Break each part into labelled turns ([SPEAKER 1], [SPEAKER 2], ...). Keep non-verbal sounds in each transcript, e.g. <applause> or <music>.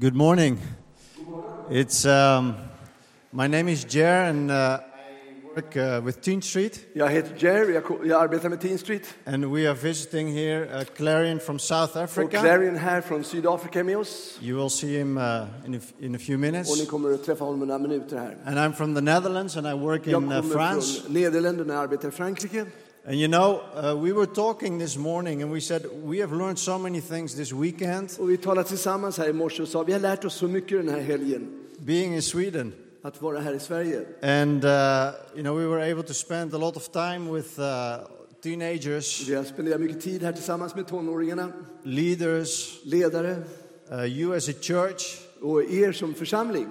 [SPEAKER 1] Good morning. It's um, my name is Jer, and uh, I work uh, with Teen Street,
[SPEAKER 2] Jag heter Jerry, jag, jag arbetar med Teen Street.
[SPEAKER 1] and we are visiting here uh, Clarion from South
[SPEAKER 2] Och
[SPEAKER 1] Africa.
[SPEAKER 2] Clarion här från Sydafrika är med oss.
[SPEAKER 1] You will see him uh, in, a, in a few
[SPEAKER 2] Och ni
[SPEAKER 1] minutes.
[SPEAKER 2] kommer att träffa honom om några minuter här.
[SPEAKER 1] And I'm from the Netherlands, and I work
[SPEAKER 2] Jag
[SPEAKER 1] in uh,
[SPEAKER 2] kommer
[SPEAKER 1] France.
[SPEAKER 2] från Nederländerna och arbetar i Frankrike.
[SPEAKER 1] And you know, uh, we were talking this morning, and we said we have learned so many things this weekend,
[SPEAKER 2] Och vi talade tillsammans här i morse och sa vi har lärt oss så mycket den här helgen.
[SPEAKER 1] being in Sweden.
[SPEAKER 2] Att vara här i Sverige.
[SPEAKER 1] And uh, you know, we were able to spend a lot of time with uh, teenagers,
[SPEAKER 2] Vi har spenderat mycket tid här tillsammans med tonåringarna,
[SPEAKER 1] leaders,
[SPEAKER 2] ledare
[SPEAKER 1] uh, you as a church.
[SPEAKER 2] och er som församling.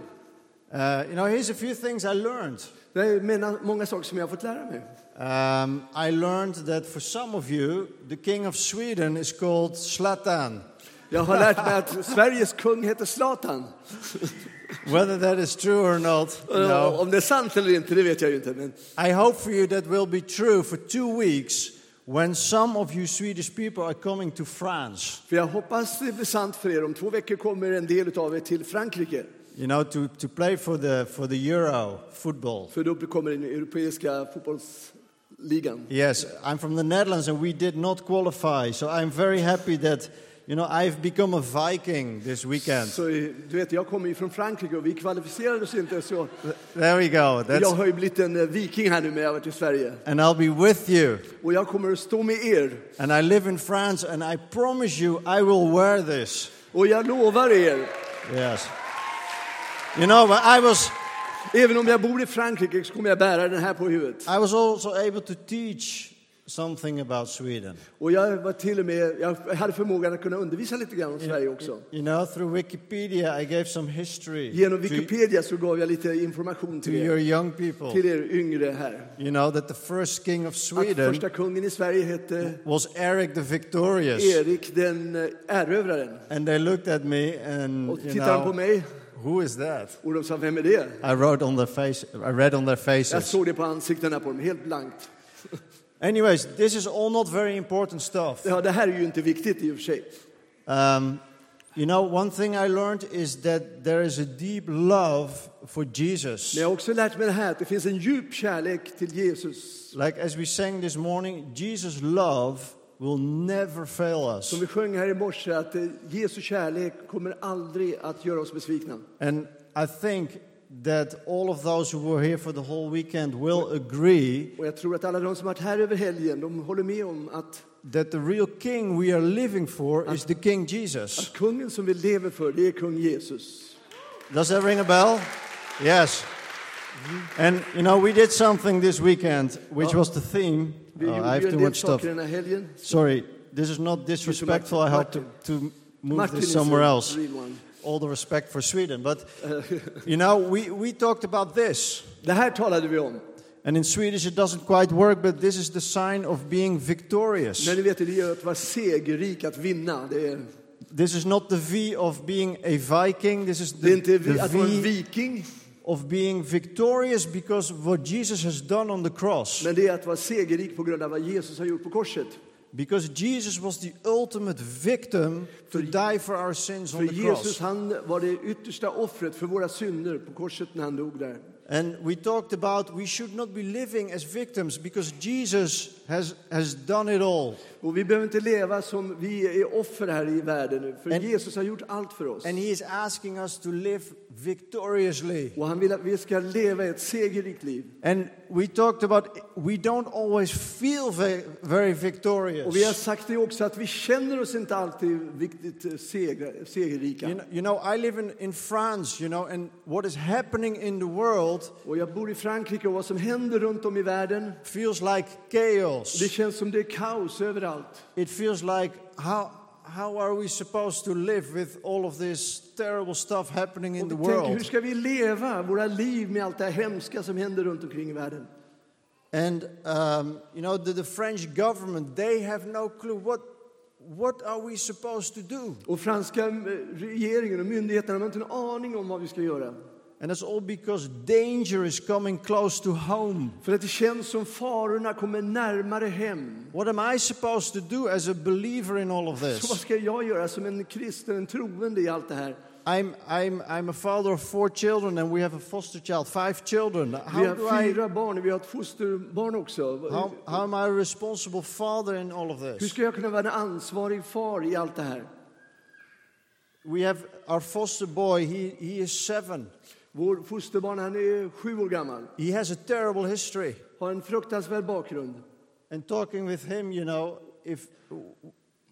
[SPEAKER 1] Uh, you know, here's a few things I learned.
[SPEAKER 2] Det är många saker som jag har fått lära mig.
[SPEAKER 1] Um, I learned that for some of you, the king of Sweden is called Zlatan.
[SPEAKER 2] Jag har lärt mig att Sveriges kung heter Zlatan.
[SPEAKER 1] Whether that is true or not,
[SPEAKER 2] Och
[SPEAKER 1] no.
[SPEAKER 2] Om det är sant eller inte, det vet jag inte. Men
[SPEAKER 1] I hope for you that will be true for two weeks when some of you Swedish people are coming to France.
[SPEAKER 2] För jag hoppas det blir sant för er. Om två veckor kommer en del av er till Frankrike.
[SPEAKER 1] You know, to, to play for the for the Euro football.
[SPEAKER 2] För då kommer den europeiska fotbollsligan.
[SPEAKER 1] Yes, I'm from the Netherlands and we did not qualify, so I'm very happy that you know I've become a Viking this weekend.
[SPEAKER 2] Så du vet, jag kommer ju från Frankrike och vi kvalificerade oss inte. Så
[SPEAKER 1] There we go.
[SPEAKER 2] jag
[SPEAKER 1] That's
[SPEAKER 2] har ju blivit en eh, viking här nu när jag varit i Sverige.
[SPEAKER 1] and I'll be with you.
[SPEAKER 2] Och jag kommer att stå med er.
[SPEAKER 1] And I live in France, and I promise you, I will wear this.
[SPEAKER 2] Och jag lovar er,
[SPEAKER 1] Yes. You know, I was
[SPEAKER 2] även om jag bor i Frankrike så kommer jag bära den här på huvudet.
[SPEAKER 1] I was also able to teach something about Sweden.
[SPEAKER 2] Och jag var till och med, jag hade förmågan att kunna undervisa lite grann om Sverige också.
[SPEAKER 1] You know, through Wikipedia, I gave some history
[SPEAKER 2] Genom Wikipedia så gav jag lite information till
[SPEAKER 1] your
[SPEAKER 2] er,
[SPEAKER 1] young people.
[SPEAKER 2] till er yngre här.
[SPEAKER 1] You know that the first king of
[SPEAKER 2] Att
[SPEAKER 1] Sweden
[SPEAKER 2] första kungen i Sverige hette
[SPEAKER 1] was Eric the Victorious.
[SPEAKER 2] Erik den eh, erövraren.
[SPEAKER 1] And they looked at me and
[SPEAKER 2] Och
[SPEAKER 1] you
[SPEAKER 2] tittade de på mig
[SPEAKER 1] who is that?
[SPEAKER 2] och de sa, vem är det?
[SPEAKER 1] I wrote on their face. I read on their faces.
[SPEAKER 2] Jag såg det på ansiktena på dem, helt blankt. <laughs>
[SPEAKER 1] Anyways, this is all not very important stuff.
[SPEAKER 2] Ja, det här är ju inte viktigt i och för sig.
[SPEAKER 1] Um, you know, one thing I learned is that there is a deep love for Jesus.
[SPEAKER 2] Men jag har också lärt mig det här, att det finns en djup kärlek till Jesus.
[SPEAKER 1] Like as we sang this morning, Jesus' love will never fail us.
[SPEAKER 2] Som vi sjöng här i morse, att eh, Jesu kärlek kommer aldrig att göra oss besvikna.
[SPEAKER 1] And I think that all of those who were here for the whole weekend will agree
[SPEAKER 2] Och jag tror att alla de som varit här över helgen, de håller med om att,
[SPEAKER 1] that the real king we are living for is the King Jesus.
[SPEAKER 2] att kungen som vi lever för, det är kung Jesus.
[SPEAKER 1] Does that ring a bell? Yes. And you know, we did something this weekend, which oh. was the theme. Oh, I have too much stuff.
[SPEAKER 2] saker den här helgen.
[SPEAKER 1] Sorry, this is not disrespectful. I hope to, to move this somewhere else. All the respect for Sweden. But, <laughs> you know, we, we talked about this.
[SPEAKER 2] Det här talade vi om.
[SPEAKER 1] And in Swedish it doesn't quite work, but this is the sign of being victorious.
[SPEAKER 2] Men ni vet, det är att vara segerrik, att vinna. Det är,
[SPEAKER 1] This is not the V of being a Viking. This is
[SPEAKER 2] det är
[SPEAKER 1] the,
[SPEAKER 2] inte
[SPEAKER 1] the
[SPEAKER 2] att vara en
[SPEAKER 1] V
[SPEAKER 2] viking,
[SPEAKER 1] of being victorious because of what Jesus has done on the cross.
[SPEAKER 2] men det är att vara segerrik på grund av vad Jesus har gjort på korset.
[SPEAKER 1] Because Jesus was the ultimate victim to die for our sins on the
[SPEAKER 2] Jesus,
[SPEAKER 1] cross.
[SPEAKER 2] han var det yttersta offret för våra synder på korset när han dog där.
[SPEAKER 1] And we talked about we should not be living as victims because Jesus has, has done it all.
[SPEAKER 2] Och vi behöver inte leva som vi är offer här i världen för
[SPEAKER 1] And-
[SPEAKER 2] Jesus har gjort allt för oss.
[SPEAKER 1] And He is asking us to live victoriously.
[SPEAKER 2] Och han vill att vi ska leva ett segerrikt liv.
[SPEAKER 1] And we talked about we don't always feel ve- very victorious.
[SPEAKER 2] Och vi har sagt det också att vi känner oss inte alltid viktigt eh, seger, segerrika.
[SPEAKER 1] You know, you know, I live in, in France, you know, and what is happening in the world
[SPEAKER 2] Och jag bor i Frankrike och vad som händer runt om i världen,
[SPEAKER 1] feels like chaos.
[SPEAKER 2] det känns som det är kaos överallt.
[SPEAKER 1] It feels like how, how are we supposed to live with all of this terrible stuff happening in the
[SPEAKER 2] tänker, hur
[SPEAKER 1] world?
[SPEAKER 2] ska vi leva våra liv med allt det här hemska som händer runt omkring i världen?
[SPEAKER 1] And, um, you know, the, the French government, they have no clue. What, what are we supposed to do?
[SPEAKER 2] Och franska eh, regeringen och myndigheterna har inte en aning om vad vi ska göra.
[SPEAKER 1] And it's all because danger is coming close to home.
[SPEAKER 2] För att det känns som farorna kommer närmare hem.
[SPEAKER 1] What am I supposed to do as a believer in all of
[SPEAKER 2] Så vad
[SPEAKER 1] this?
[SPEAKER 2] ska jag göra som en kristen, en troende i allt det här?
[SPEAKER 1] I'm, I'm, I'm a father of four children and we have a foster child, five children.
[SPEAKER 2] Vi
[SPEAKER 1] How, do
[SPEAKER 2] har
[SPEAKER 1] I,
[SPEAKER 2] fyra barn och vi har ett fosterbarn också.
[SPEAKER 1] how, how am I a responsible father in all of
[SPEAKER 2] Hur
[SPEAKER 1] this?
[SPEAKER 2] ska jag kunna vara en ansvarig far i allt det här?
[SPEAKER 1] We have our foster boy, he, he is seven.
[SPEAKER 2] Vår fosterbarn han är sju år gammal,
[SPEAKER 1] He has a terrible history.
[SPEAKER 2] har en fruktansvärd bakgrund.
[SPEAKER 1] And talking with him, you know, if,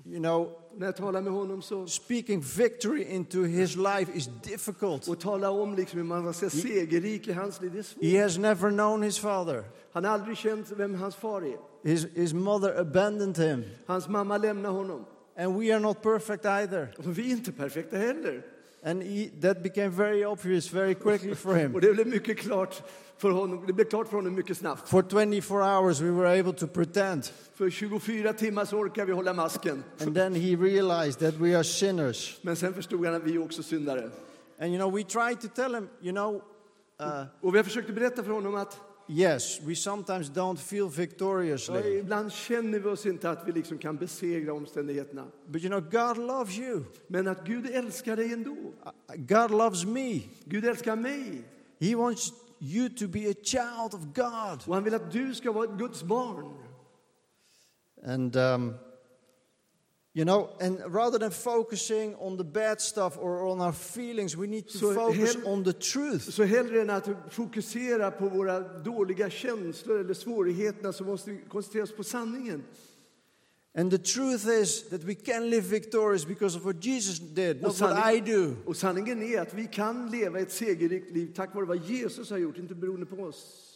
[SPEAKER 1] you know,
[SPEAKER 2] När jag talar med honom så
[SPEAKER 1] speaking victory into his life is difficult.
[SPEAKER 2] och talar om liksom hur man ska segerrik i hans liv, det är svårt.
[SPEAKER 1] He has never known his father.
[SPEAKER 2] Han har aldrig känt vem hans far är.
[SPEAKER 1] His, his mother abandoned him.
[SPEAKER 2] Hans mamma lämnar honom.
[SPEAKER 1] And we are not perfect either.
[SPEAKER 2] Och vi är inte perfekta heller.
[SPEAKER 1] And he, that became very obvious very quickly for him.
[SPEAKER 2] Och det blev mycket klart för honom. Det blev klart för honom mycket snabbt.
[SPEAKER 1] For 24 hours, we were able to pretend.
[SPEAKER 2] För 24 timmar så orkar vi hålla masken.
[SPEAKER 1] And then he realized that we are sinners.
[SPEAKER 2] Men sen förstod han att vi är också syndare.
[SPEAKER 1] And you know, we tried to tell him, you know, uh,
[SPEAKER 2] Och vi har försökt berätta för honom att
[SPEAKER 1] yes, we sometimes don't feel
[SPEAKER 2] ja,
[SPEAKER 1] victoriously.
[SPEAKER 2] ibland känner vi oss inte att vi liksom kan besegra omständigheterna.
[SPEAKER 1] But you know, God loves you.
[SPEAKER 2] Men att Gud älskar dig ändå.
[SPEAKER 1] God loves me.
[SPEAKER 2] Gud älskar mig.
[SPEAKER 1] He wants you to be a child of God.
[SPEAKER 2] Och han vill att du ska vara ett Guds barn.
[SPEAKER 1] And, um, you know, and rather than focusing on the bad stuff or on our feelings, we need to
[SPEAKER 2] So
[SPEAKER 1] focus
[SPEAKER 2] hell-
[SPEAKER 1] on the truth.
[SPEAKER 2] Så hellre än att fokusera på våra dåliga känslor eller svårigheterna så måste vi koncentrera oss på sanningen.
[SPEAKER 1] And the truth is that we can live victorious because of what Jesus did, not
[SPEAKER 2] Och
[SPEAKER 1] what I
[SPEAKER 2] sanning-
[SPEAKER 1] do.
[SPEAKER 2] Och sanningen är att vi kan leva ett segerrikt liv tack vare vad Jesus har gjort, inte beroende på oss.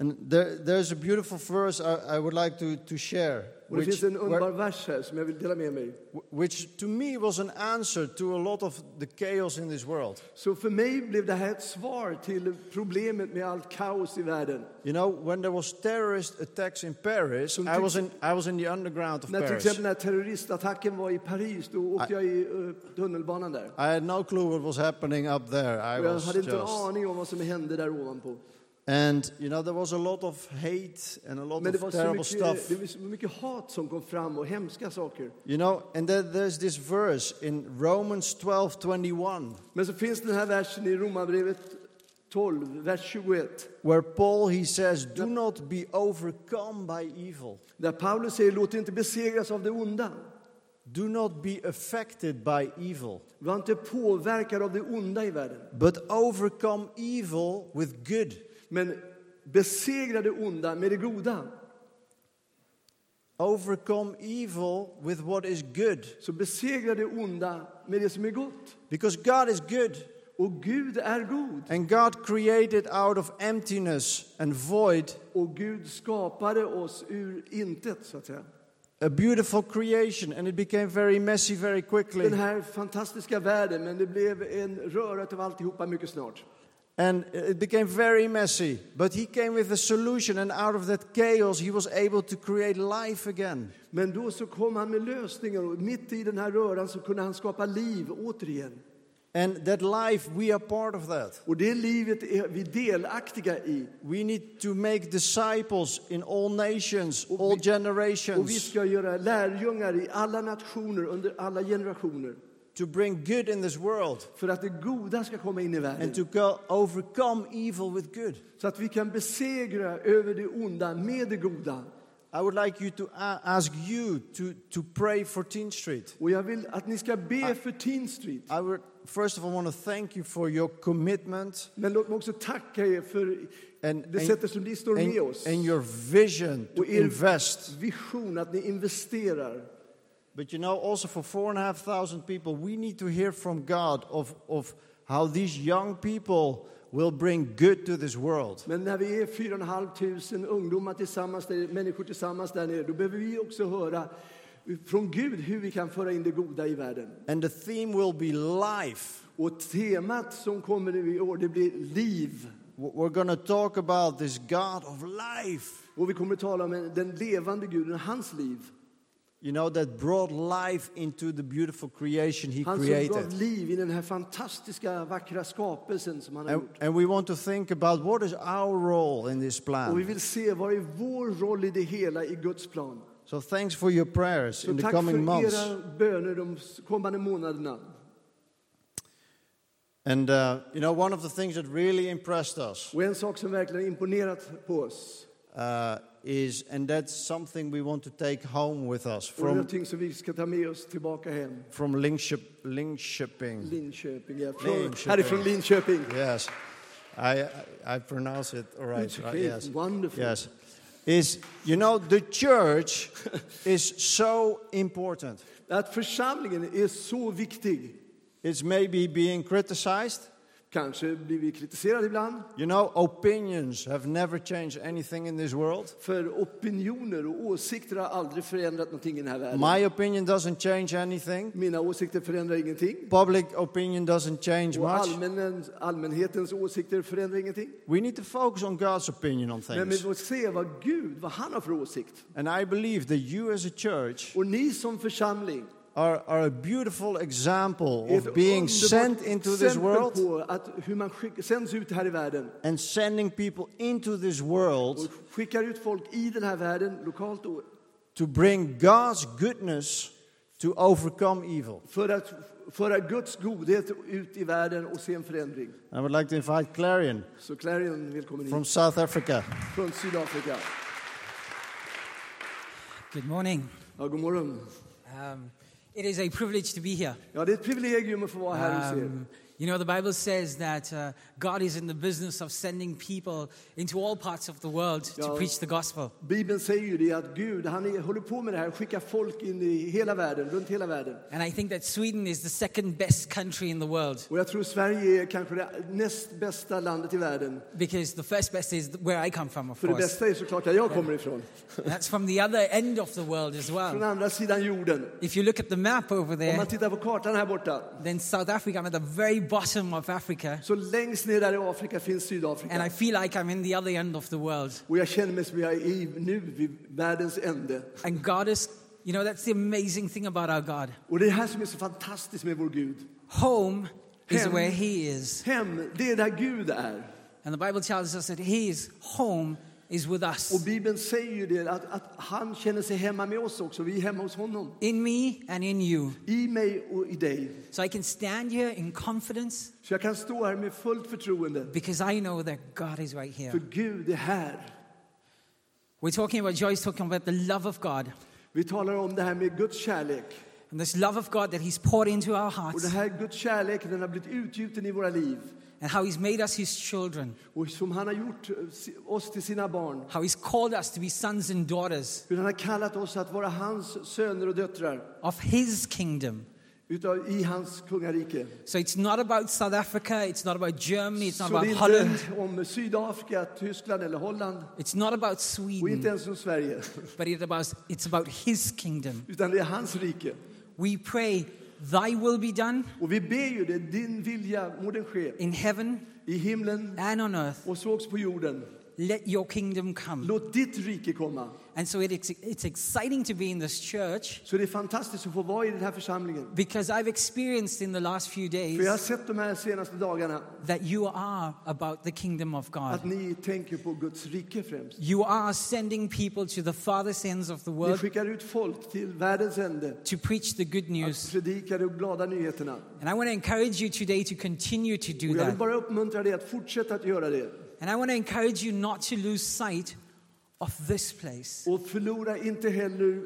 [SPEAKER 1] And there, there's a beautiful verse I, I would like to, to share,
[SPEAKER 2] Och det
[SPEAKER 1] which,
[SPEAKER 2] finns en underbar vers här som jag vill dela med mig.
[SPEAKER 1] which to me was an answer to a lot of the chaos in this world.
[SPEAKER 2] Så för mig blev det här ett svar till problemet med allt kaos i världen.
[SPEAKER 1] You know, when there was terrorist attacks in Paris,
[SPEAKER 2] Som
[SPEAKER 1] I was in, I was in the underground of
[SPEAKER 2] När till
[SPEAKER 1] Paris.
[SPEAKER 2] exempel när terroristattacken var i Paris, då åkte jag i uh, tunnelbanan där.
[SPEAKER 1] I had no clue what was happening up there. I
[SPEAKER 2] jag
[SPEAKER 1] was
[SPEAKER 2] hade inte en aning om vad som hände där ovanpå.
[SPEAKER 1] And, you know, there was a lot of hate and a lot
[SPEAKER 2] Men det var,
[SPEAKER 1] of
[SPEAKER 2] så
[SPEAKER 1] terrible
[SPEAKER 2] mycket,
[SPEAKER 1] stuff.
[SPEAKER 2] det var så mycket hat som kom fram och hemska saker.
[SPEAKER 1] You know, and then there's this verse in Romans 12 21
[SPEAKER 2] Men så finns den här versen i Romarbrevet 12, vers 21.
[SPEAKER 1] where Paul he says, Do not be overcome by evil.
[SPEAKER 2] Där Paulus säger, låt er inte besegras av det onda.
[SPEAKER 1] Do not be affected by evil,
[SPEAKER 2] Var inte påverkad av det onda i världen.
[SPEAKER 1] but overcome evil with good.
[SPEAKER 2] Men besegra det onda med det goda.
[SPEAKER 1] Overcome evil with what is good.
[SPEAKER 2] Så besegra det onda med det som är gott.
[SPEAKER 1] Because God is good.
[SPEAKER 2] Och Gud är god.
[SPEAKER 1] And God created out of emptiness and void
[SPEAKER 2] Och Gud skapade oss ur intet, så att säga.
[SPEAKER 1] a beautiful creation, and it became very messy very quickly.
[SPEAKER 2] Den här fantastiska världen, men det blev en röra av alltihopa mycket snart.
[SPEAKER 1] And it became very messy. But he came with a solution, and out of that chaos, he was able to create life again.
[SPEAKER 2] Men då så kom han med lösningar och mitt i den här röran så kunde han skapa liv återigen.
[SPEAKER 1] And that life, we are part of that.
[SPEAKER 2] Och det livet är vi delaktiga i.
[SPEAKER 1] We need to make disciples in all nations, all
[SPEAKER 2] vi-
[SPEAKER 1] generations,
[SPEAKER 2] Och vi ska göra lärjungar i alla nationer under alla generationer.
[SPEAKER 1] To bring good in this world
[SPEAKER 2] För att det goda ska komma in i världen.
[SPEAKER 1] and to go overcome evil with good.
[SPEAKER 2] Så att vi kan besegra över det onda med det goda.
[SPEAKER 1] I would like you to ask you to, to pray for Teen Street.
[SPEAKER 2] Och jag vill att ni ska be för Teen Street.
[SPEAKER 1] I would first of all want to thank you for your commitment
[SPEAKER 2] Men låt mig också tacka er för
[SPEAKER 1] and,
[SPEAKER 2] det sättet som ni står med
[SPEAKER 1] and,
[SPEAKER 2] oss.
[SPEAKER 1] and your vision to invest.
[SPEAKER 2] vision, att ni investerar.
[SPEAKER 1] But you know, also for four and a half thousand people, we need to hear from God of, of how these young people will bring good to this world.
[SPEAKER 2] Men när vi är 4 500 ungdomar tillsammans, där, människor tillsammans där nere, då behöver vi också höra från Gud hur vi kan föra in det goda i världen.
[SPEAKER 1] And the theme will be life.
[SPEAKER 2] Och temat som kommer nu i år, det blir liv.
[SPEAKER 1] We're going to talk about this God of life,
[SPEAKER 2] Och vi kommer att tala om en- den levande Guden, hans liv.
[SPEAKER 1] You know, that brought life into the beautiful creation He
[SPEAKER 2] Han som gav
[SPEAKER 1] created.
[SPEAKER 2] liv i den här fantastiska, vackra skapelsen som han har
[SPEAKER 1] And,
[SPEAKER 2] gjort.
[SPEAKER 1] and we want to think about what is our role in this
[SPEAKER 2] Och vi
[SPEAKER 1] plan.
[SPEAKER 2] vill se vad är vår roll i det hela i Guds plan.
[SPEAKER 1] So thanks for your prayers in the
[SPEAKER 2] tack
[SPEAKER 1] coming
[SPEAKER 2] för
[SPEAKER 1] months.
[SPEAKER 2] era böner de kommande månaderna.
[SPEAKER 1] And uh, you know, one of the things that really impressed us
[SPEAKER 2] Och en sak som verkligen imponerat på oss,
[SPEAKER 1] uh, is, and that's something we want to take home with us
[SPEAKER 2] och det är
[SPEAKER 1] from,
[SPEAKER 2] någonting som vi ska ta med oss tillbaka hem.
[SPEAKER 1] from Linkship, Linköping.
[SPEAKER 2] Linköping, ja. Från,
[SPEAKER 1] Linköping.
[SPEAKER 2] härifrån Linköping.
[SPEAKER 1] Yes, I, I pronounce it all right. Right? Yes.
[SPEAKER 2] wonderful.
[SPEAKER 1] Yes. Is, you know, the church <laughs> is so important.
[SPEAKER 2] Att församlingen är så viktig.
[SPEAKER 1] It's maybe being criticized.
[SPEAKER 2] Kanske blir vi kritiserade ibland
[SPEAKER 1] You know, opinions have never changed anything in this world.
[SPEAKER 2] för opinioner och åsikter har aldrig förändrat någonting i den här världen.
[SPEAKER 1] My opinion doesn't change anything.
[SPEAKER 2] Mina åsikter förändrar ingenting.
[SPEAKER 1] Public opinion doesn't change
[SPEAKER 2] Och
[SPEAKER 1] much.
[SPEAKER 2] allmänhetens åsikter förändrar ingenting.
[SPEAKER 1] We need to focus on God's opinion on
[SPEAKER 2] Men vi
[SPEAKER 1] things.
[SPEAKER 2] måste se vad Gud, vad han har för åsikt.
[SPEAKER 1] And I believe that you as a church
[SPEAKER 2] Och ni som församling
[SPEAKER 1] are, are a beautiful example of being sent into this world
[SPEAKER 2] på att hur man sänds ut här i världen
[SPEAKER 1] and sending people into this world
[SPEAKER 2] och skickar ut folk i den här världen, lokalt och
[SPEAKER 1] to bring God's goodness to overcome evil.
[SPEAKER 2] för att föra Guds godhet ut i världen och se en förändring.
[SPEAKER 1] I would like to invite Clarion
[SPEAKER 2] Så Clarion, välkommen
[SPEAKER 1] from
[SPEAKER 2] hit
[SPEAKER 1] South Africa.
[SPEAKER 2] från Sydafrika.
[SPEAKER 3] Good morning.
[SPEAKER 2] Ja, god morgon.
[SPEAKER 3] Um, it is a privilege to be here.
[SPEAKER 2] Ja, det är ett privilegium att få vara här hos er.
[SPEAKER 3] Um, you know, the Bible says that uh, God is in the business of sending people into all parts of the world to preach the gospel.
[SPEAKER 2] Bibeln säger ju det att Gud, han håller på med det här, skickar folk in i hela världen, runt hela världen.
[SPEAKER 3] And I think that Sweden is the second best country in the world
[SPEAKER 2] Och jag tror Sverige är kanske det näst bästa landet i världen.
[SPEAKER 3] because the first best is where I come from, of
[SPEAKER 2] För det
[SPEAKER 3] course.
[SPEAKER 2] bästa är såklart där jag kommer ifrån. <laughs>
[SPEAKER 3] That's from the other end of the world as well.
[SPEAKER 2] Från andra sidan jorden.
[SPEAKER 3] If you look at the map over there.
[SPEAKER 2] Om man tittar på kartan här borta,
[SPEAKER 3] then South Africa, I'm at the very bottom of Africa.
[SPEAKER 2] så längst ner där i Afrika finns
[SPEAKER 3] And I feel like I'm in the other end of the world.
[SPEAKER 2] Och jag känner mig som jag är i nu vid världens ände.
[SPEAKER 3] And God is, you know, that's the amazing thing about our God.
[SPEAKER 2] Och det är det här som är så fantastiskt med vår Gud.
[SPEAKER 3] Home is
[SPEAKER 2] Hem.
[SPEAKER 3] where He is.
[SPEAKER 2] Hem, det är där Gud är.
[SPEAKER 3] And the Bible tells us that His home is with
[SPEAKER 2] Och
[SPEAKER 3] us.
[SPEAKER 2] Bibeln säger ju det, att, att han känner sig hemma med oss också. Vi är hemma hos honom.
[SPEAKER 3] In me and in you.
[SPEAKER 2] I mig och i dig.
[SPEAKER 3] So I can stand here in confidence
[SPEAKER 2] Så jag kan stå här med fullt förtroende.
[SPEAKER 3] because I know that God is right
[SPEAKER 2] För
[SPEAKER 3] here.
[SPEAKER 2] Gud är här.
[SPEAKER 3] We're talking about, Joyce talking about the love of God.
[SPEAKER 2] Vi talar om det här med Guds kärlek.
[SPEAKER 3] And this love of God that He's poured into our
[SPEAKER 2] Och
[SPEAKER 3] hearts
[SPEAKER 2] den här Guds kärlek den har blivit utgjuten i våra liv.
[SPEAKER 3] And how He's made us His children.
[SPEAKER 2] Och som han har gjort eh, oss till sina barn.
[SPEAKER 3] How He's called us to be sons and daughters
[SPEAKER 2] Hur han har kallat oss att vara hans söner och döttrar.
[SPEAKER 3] of His kingdom.
[SPEAKER 2] Utav, I hans kungarike.
[SPEAKER 3] So it's not about South Africa, it's not about Germany, it's not
[SPEAKER 2] Så det
[SPEAKER 3] about
[SPEAKER 2] är
[SPEAKER 3] Holland,
[SPEAKER 2] inte om Sydafrika, Tyskland eller Holland.
[SPEAKER 3] it's not about
[SPEAKER 2] Och inte
[SPEAKER 3] Sweden,
[SPEAKER 2] ens om Sverige.
[SPEAKER 3] but it's about, it's about His kingdom.
[SPEAKER 2] Utan det är hans rike.
[SPEAKER 3] We pray, Thy will be done
[SPEAKER 2] Och vi ber ju det, din vilja må den ske.
[SPEAKER 3] in heaven
[SPEAKER 2] I himlen
[SPEAKER 3] and on earth.
[SPEAKER 2] och så också på jorden.
[SPEAKER 3] Let your kingdom come.
[SPEAKER 2] Låt ditt rike komma.
[SPEAKER 3] And so it, it's, it's exciting to be in this church
[SPEAKER 2] Så det är fantastiskt att få vara i den här församlingen.
[SPEAKER 3] because I've experienced in the last few
[SPEAKER 2] För jag har
[SPEAKER 3] days
[SPEAKER 2] sett de här senaste dagarna
[SPEAKER 3] that you are about the kingdom of
[SPEAKER 2] att
[SPEAKER 3] God.
[SPEAKER 2] ni tänker på Guds rike främst.
[SPEAKER 3] You are sending people to the farthest ends of the
[SPEAKER 2] Ni
[SPEAKER 3] world
[SPEAKER 2] skickar ut folk till världens ände
[SPEAKER 3] to preach the good
[SPEAKER 2] att
[SPEAKER 3] news.
[SPEAKER 2] predika de glada nyheterna.
[SPEAKER 3] And I want to encourage you today to continue to do
[SPEAKER 2] Och jag vill
[SPEAKER 3] that.
[SPEAKER 2] bara uppmuntra dig att fortsätta att göra det.
[SPEAKER 3] And I want to encourage you not to lose sight of this place.
[SPEAKER 2] Och förlora inte heller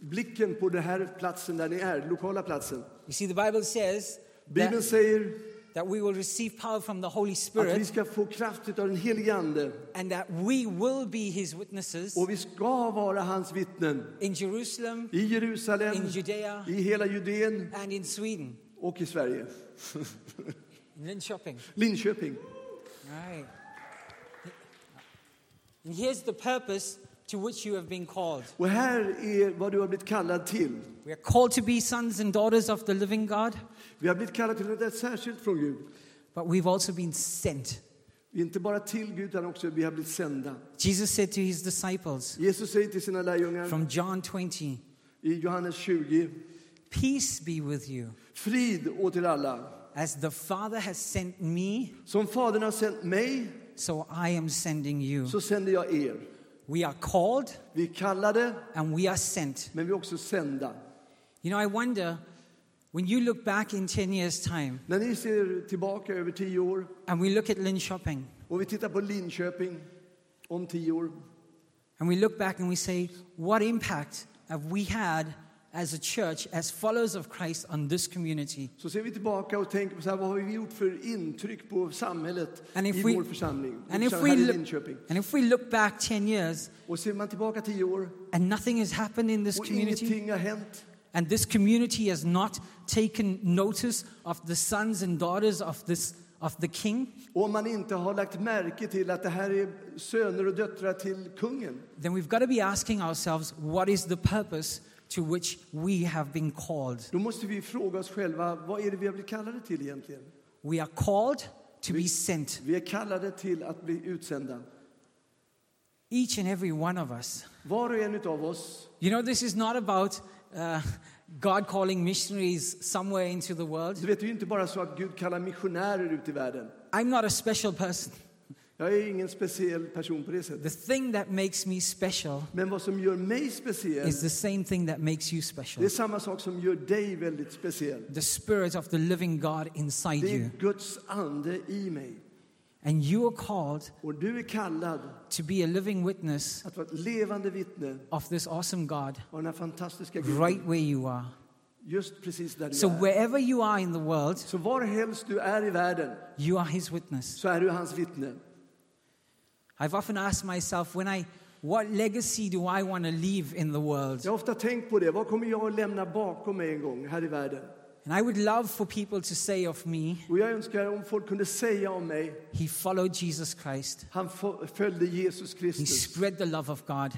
[SPEAKER 2] blicken på den här platsen där ni är, lokala platsen.
[SPEAKER 3] You see, the Bible says
[SPEAKER 2] Bibeln
[SPEAKER 3] that,
[SPEAKER 2] säger
[SPEAKER 3] that we will receive power from the Holy
[SPEAKER 2] att vi
[SPEAKER 3] Spirit
[SPEAKER 2] ska få kraft av den helige Ande
[SPEAKER 3] and that we will be His witnesses
[SPEAKER 2] och vi ska vara hans vittnen
[SPEAKER 3] in Jerusalem,
[SPEAKER 2] i Jerusalem,
[SPEAKER 3] in Judea,
[SPEAKER 2] i hela Judeen
[SPEAKER 3] and in Sweden,
[SPEAKER 2] och i Sverige.
[SPEAKER 3] Linköping.
[SPEAKER 2] Linköping.
[SPEAKER 3] Right. And here's the purpose to which you have been called.
[SPEAKER 2] Och här är vad du har blivit kallad till.
[SPEAKER 3] We are called to be sons and daughters of the living God,
[SPEAKER 2] Vi har blivit kallade till något särskilt från Gud.
[SPEAKER 3] but we've also been sent.
[SPEAKER 2] Vi är inte bara till Gud utan också vi har blivit sända.
[SPEAKER 3] Jesus said to his disciples
[SPEAKER 2] Jesus säger till sina lärjungar
[SPEAKER 3] from John 20,
[SPEAKER 2] i Johannes 20.
[SPEAKER 3] Peace be with you.
[SPEAKER 2] Frid åt er alla.
[SPEAKER 3] As the Father has sent me,
[SPEAKER 2] Som Fadern har sänt mig
[SPEAKER 3] so I am sending you.
[SPEAKER 2] så sänder jag er.
[SPEAKER 3] We are called
[SPEAKER 2] Vi är kallade
[SPEAKER 3] and we are sent.
[SPEAKER 2] men vi är också sända.
[SPEAKER 3] You know, I wonder When you look back in 10 years' time
[SPEAKER 2] När ni ser tillbaka över tio år
[SPEAKER 3] and we look at Linköping
[SPEAKER 2] och vi tittar på Linköping om tio år
[SPEAKER 3] and we look back and we say, what impact have we had as a church, as followers of Christ, on this community?
[SPEAKER 2] så ser vi tillbaka och tänker på så här, vad har vi gjort för intryck på samhället
[SPEAKER 3] And if
[SPEAKER 2] i
[SPEAKER 3] we-
[SPEAKER 2] vår församling,
[SPEAKER 3] And if, we look,
[SPEAKER 2] Linköping.
[SPEAKER 3] and if we look back 10 years
[SPEAKER 2] Och ser man tillbaka tio år
[SPEAKER 3] and nothing has happened in this
[SPEAKER 2] och
[SPEAKER 3] community,
[SPEAKER 2] ingenting har hänt
[SPEAKER 3] and this community has not taken notice of the sons and daughters of, this, of the king,
[SPEAKER 2] om man inte har lagt märke till att det här är söner och döttrar till kungen
[SPEAKER 3] then we've got to be asking ourselves, what is the purpose to which we have been called?
[SPEAKER 2] då måste vi fråga oss själva, vad är det vi har blivit kallade till egentligen?
[SPEAKER 3] We are called to be sent,
[SPEAKER 2] Vi är kallade till att bli utsända.
[SPEAKER 3] each and every one of us.
[SPEAKER 2] Var och en av oss.
[SPEAKER 3] You know, this is not about uh, God calling missionaries somewhere into the world.
[SPEAKER 2] Du vet, det är inte bara så att Gud kallar missionärer ut i världen.
[SPEAKER 3] I'm not a special person.
[SPEAKER 2] Jag är ingen speciell person på det sättet.
[SPEAKER 3] The thing that makes me special
[SPEAKER 2] Men vad som gör mig speciell,
[SPEAKER 3] is the same thing that makes you
[SPEAKER 2] det
[SPEAKER 3] special
[SPEAKER 2] är samma sak som gör dig väldigt speciell.
[SPEAKER 3] the Spirit of the living God inside
[SPEAKER 2] Det
[SPEAKER 3] you.
[SPEAKER 2] är Guds ande i mig.
[SPEAKER 3] And you are called
[SPEAKER 2] Och du är kallad
[SPEAKER 3] to be a living witness
[SPEAKER 2] att vara ett levande vittne
[SPEAKER 3] of this awesome God
[SPEAKER 2] av den här fantastiska
[SPEAKER 3] right
[SPEAKER 2] Guden.
[SPEAKER 3] where you are.
[SPEAKER 2] Just precis där du
[SPEAKER 3] So,
[SPEAKER 2] är.
[SPEAKER 3] wherever you are in the world,
[SPEAKER 2] Så var helst du är i världen
[SPEAKER 3] you are His witness.
[SPEAKER 2] så är du hans vittne.
[SPEAKER 3] I've often asked myself, when I, what legacy do I want to leave in the world?
[SPEAKER 2] Jag har ofta tänkt på det. Vad kommer jag att lämna bakom mig en gång här i världen?
[SPEAKER 3] And I would love for people to say of me,
[SPEAKER 2] Och jag önskar om folk kunde säga om mig,
[SPEAKER 3] He followed Jesus Christ.
[SPEAKER 2] han följde Jesus
[SPEAKER 3] He
[SPEAKER 2] Kristus.
[SPEAKER 3] spread the love of God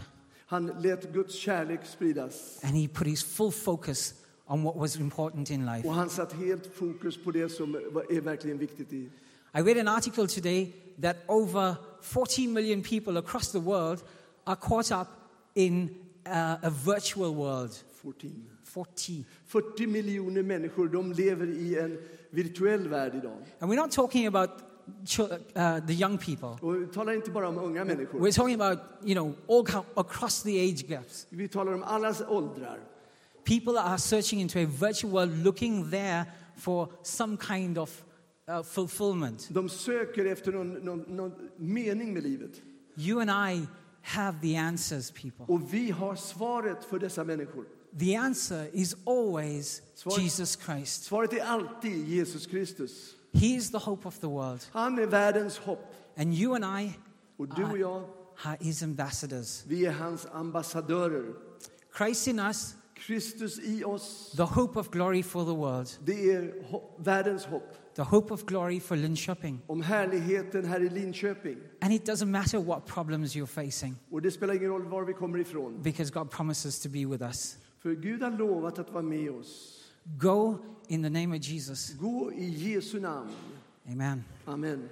[SPEAKER 2] Han lät Guds kärlek spridas.
[SPEAKER 3] and he put his full focus on what was important in life.
[SPEAKER 2] Och han satt helt fokus på det som är verkligen viktigt i.
[SPEAKER 3] I read an article today that over 40 million people across the world are caught up in uh, a virtual world.
[SPEAKER 2] 14.
[SPEAKER 3] 40.
[SPEAKER 2] 40 miljoner människor de lever i en virtuell värld idag.
[SPEAKER 3] And we're not talking about uh, the young people.
[SPEAKER 2] Och vi talar inte bara om unga människor.
[SPEAKER 3] We're talking about, you know, all across the age gaps.
[SPEAKER 2] Vi talar om allas åldrar.
[SPEAKER 3] People are searching into a virtual world, looking there for some kind of uh, fulfillment.
[SPEAKER 2] De söker efter någon, någon, någon mening med livet.
[SPEAKER 3] You and I have the answers, people.
[SPEAKER 2] Och vi har svaret för dessa människor.
[SPEAKER 3] The answer is always
[SPEAKER 2] Svar-
[SPEAKER 3] Jesus Christ.
[SPEAKER 2] Svaret är alltid Jesus Kristus.
[SPEAKER 3] He is the hope of the world.
[SPEAKER 2] Han är världens hopp.
[SPEAKER 3] And you and I
[SPEAKER 2] Och du och jag,
[SPEAKER 3] are his ambassadors.
[SPEAKER 2] vi är hans ambassadörer.
[SPEAKER 3] Christ in us,
[SPEAKER 2] Kristus i oss,
[SPEAKER 3] the hope of glory for the world,
[SPEAKER 2] det är ho- världens hopp.
[SPEAKER 3] The hope of glory for Linköping.
[SPEAKER 2] Om härligheten här i Linköping.
[SPEAKER 3] And it doesn't matter what problems you're facing
[SPEAKER 2] Och det spelar ingen roll var vi kommer ifrån.
[SPEAKER 3] because God promises to be with us.
[SPEAKER 2] För Gud har lovat att vara med oss.
[SPEAKER 3] Go in the name of Jesus.
[SPEAKER 2] Gå i Jesu namn.
[SPEAKER 3] Amen.
[SPEAKER 2] Amen.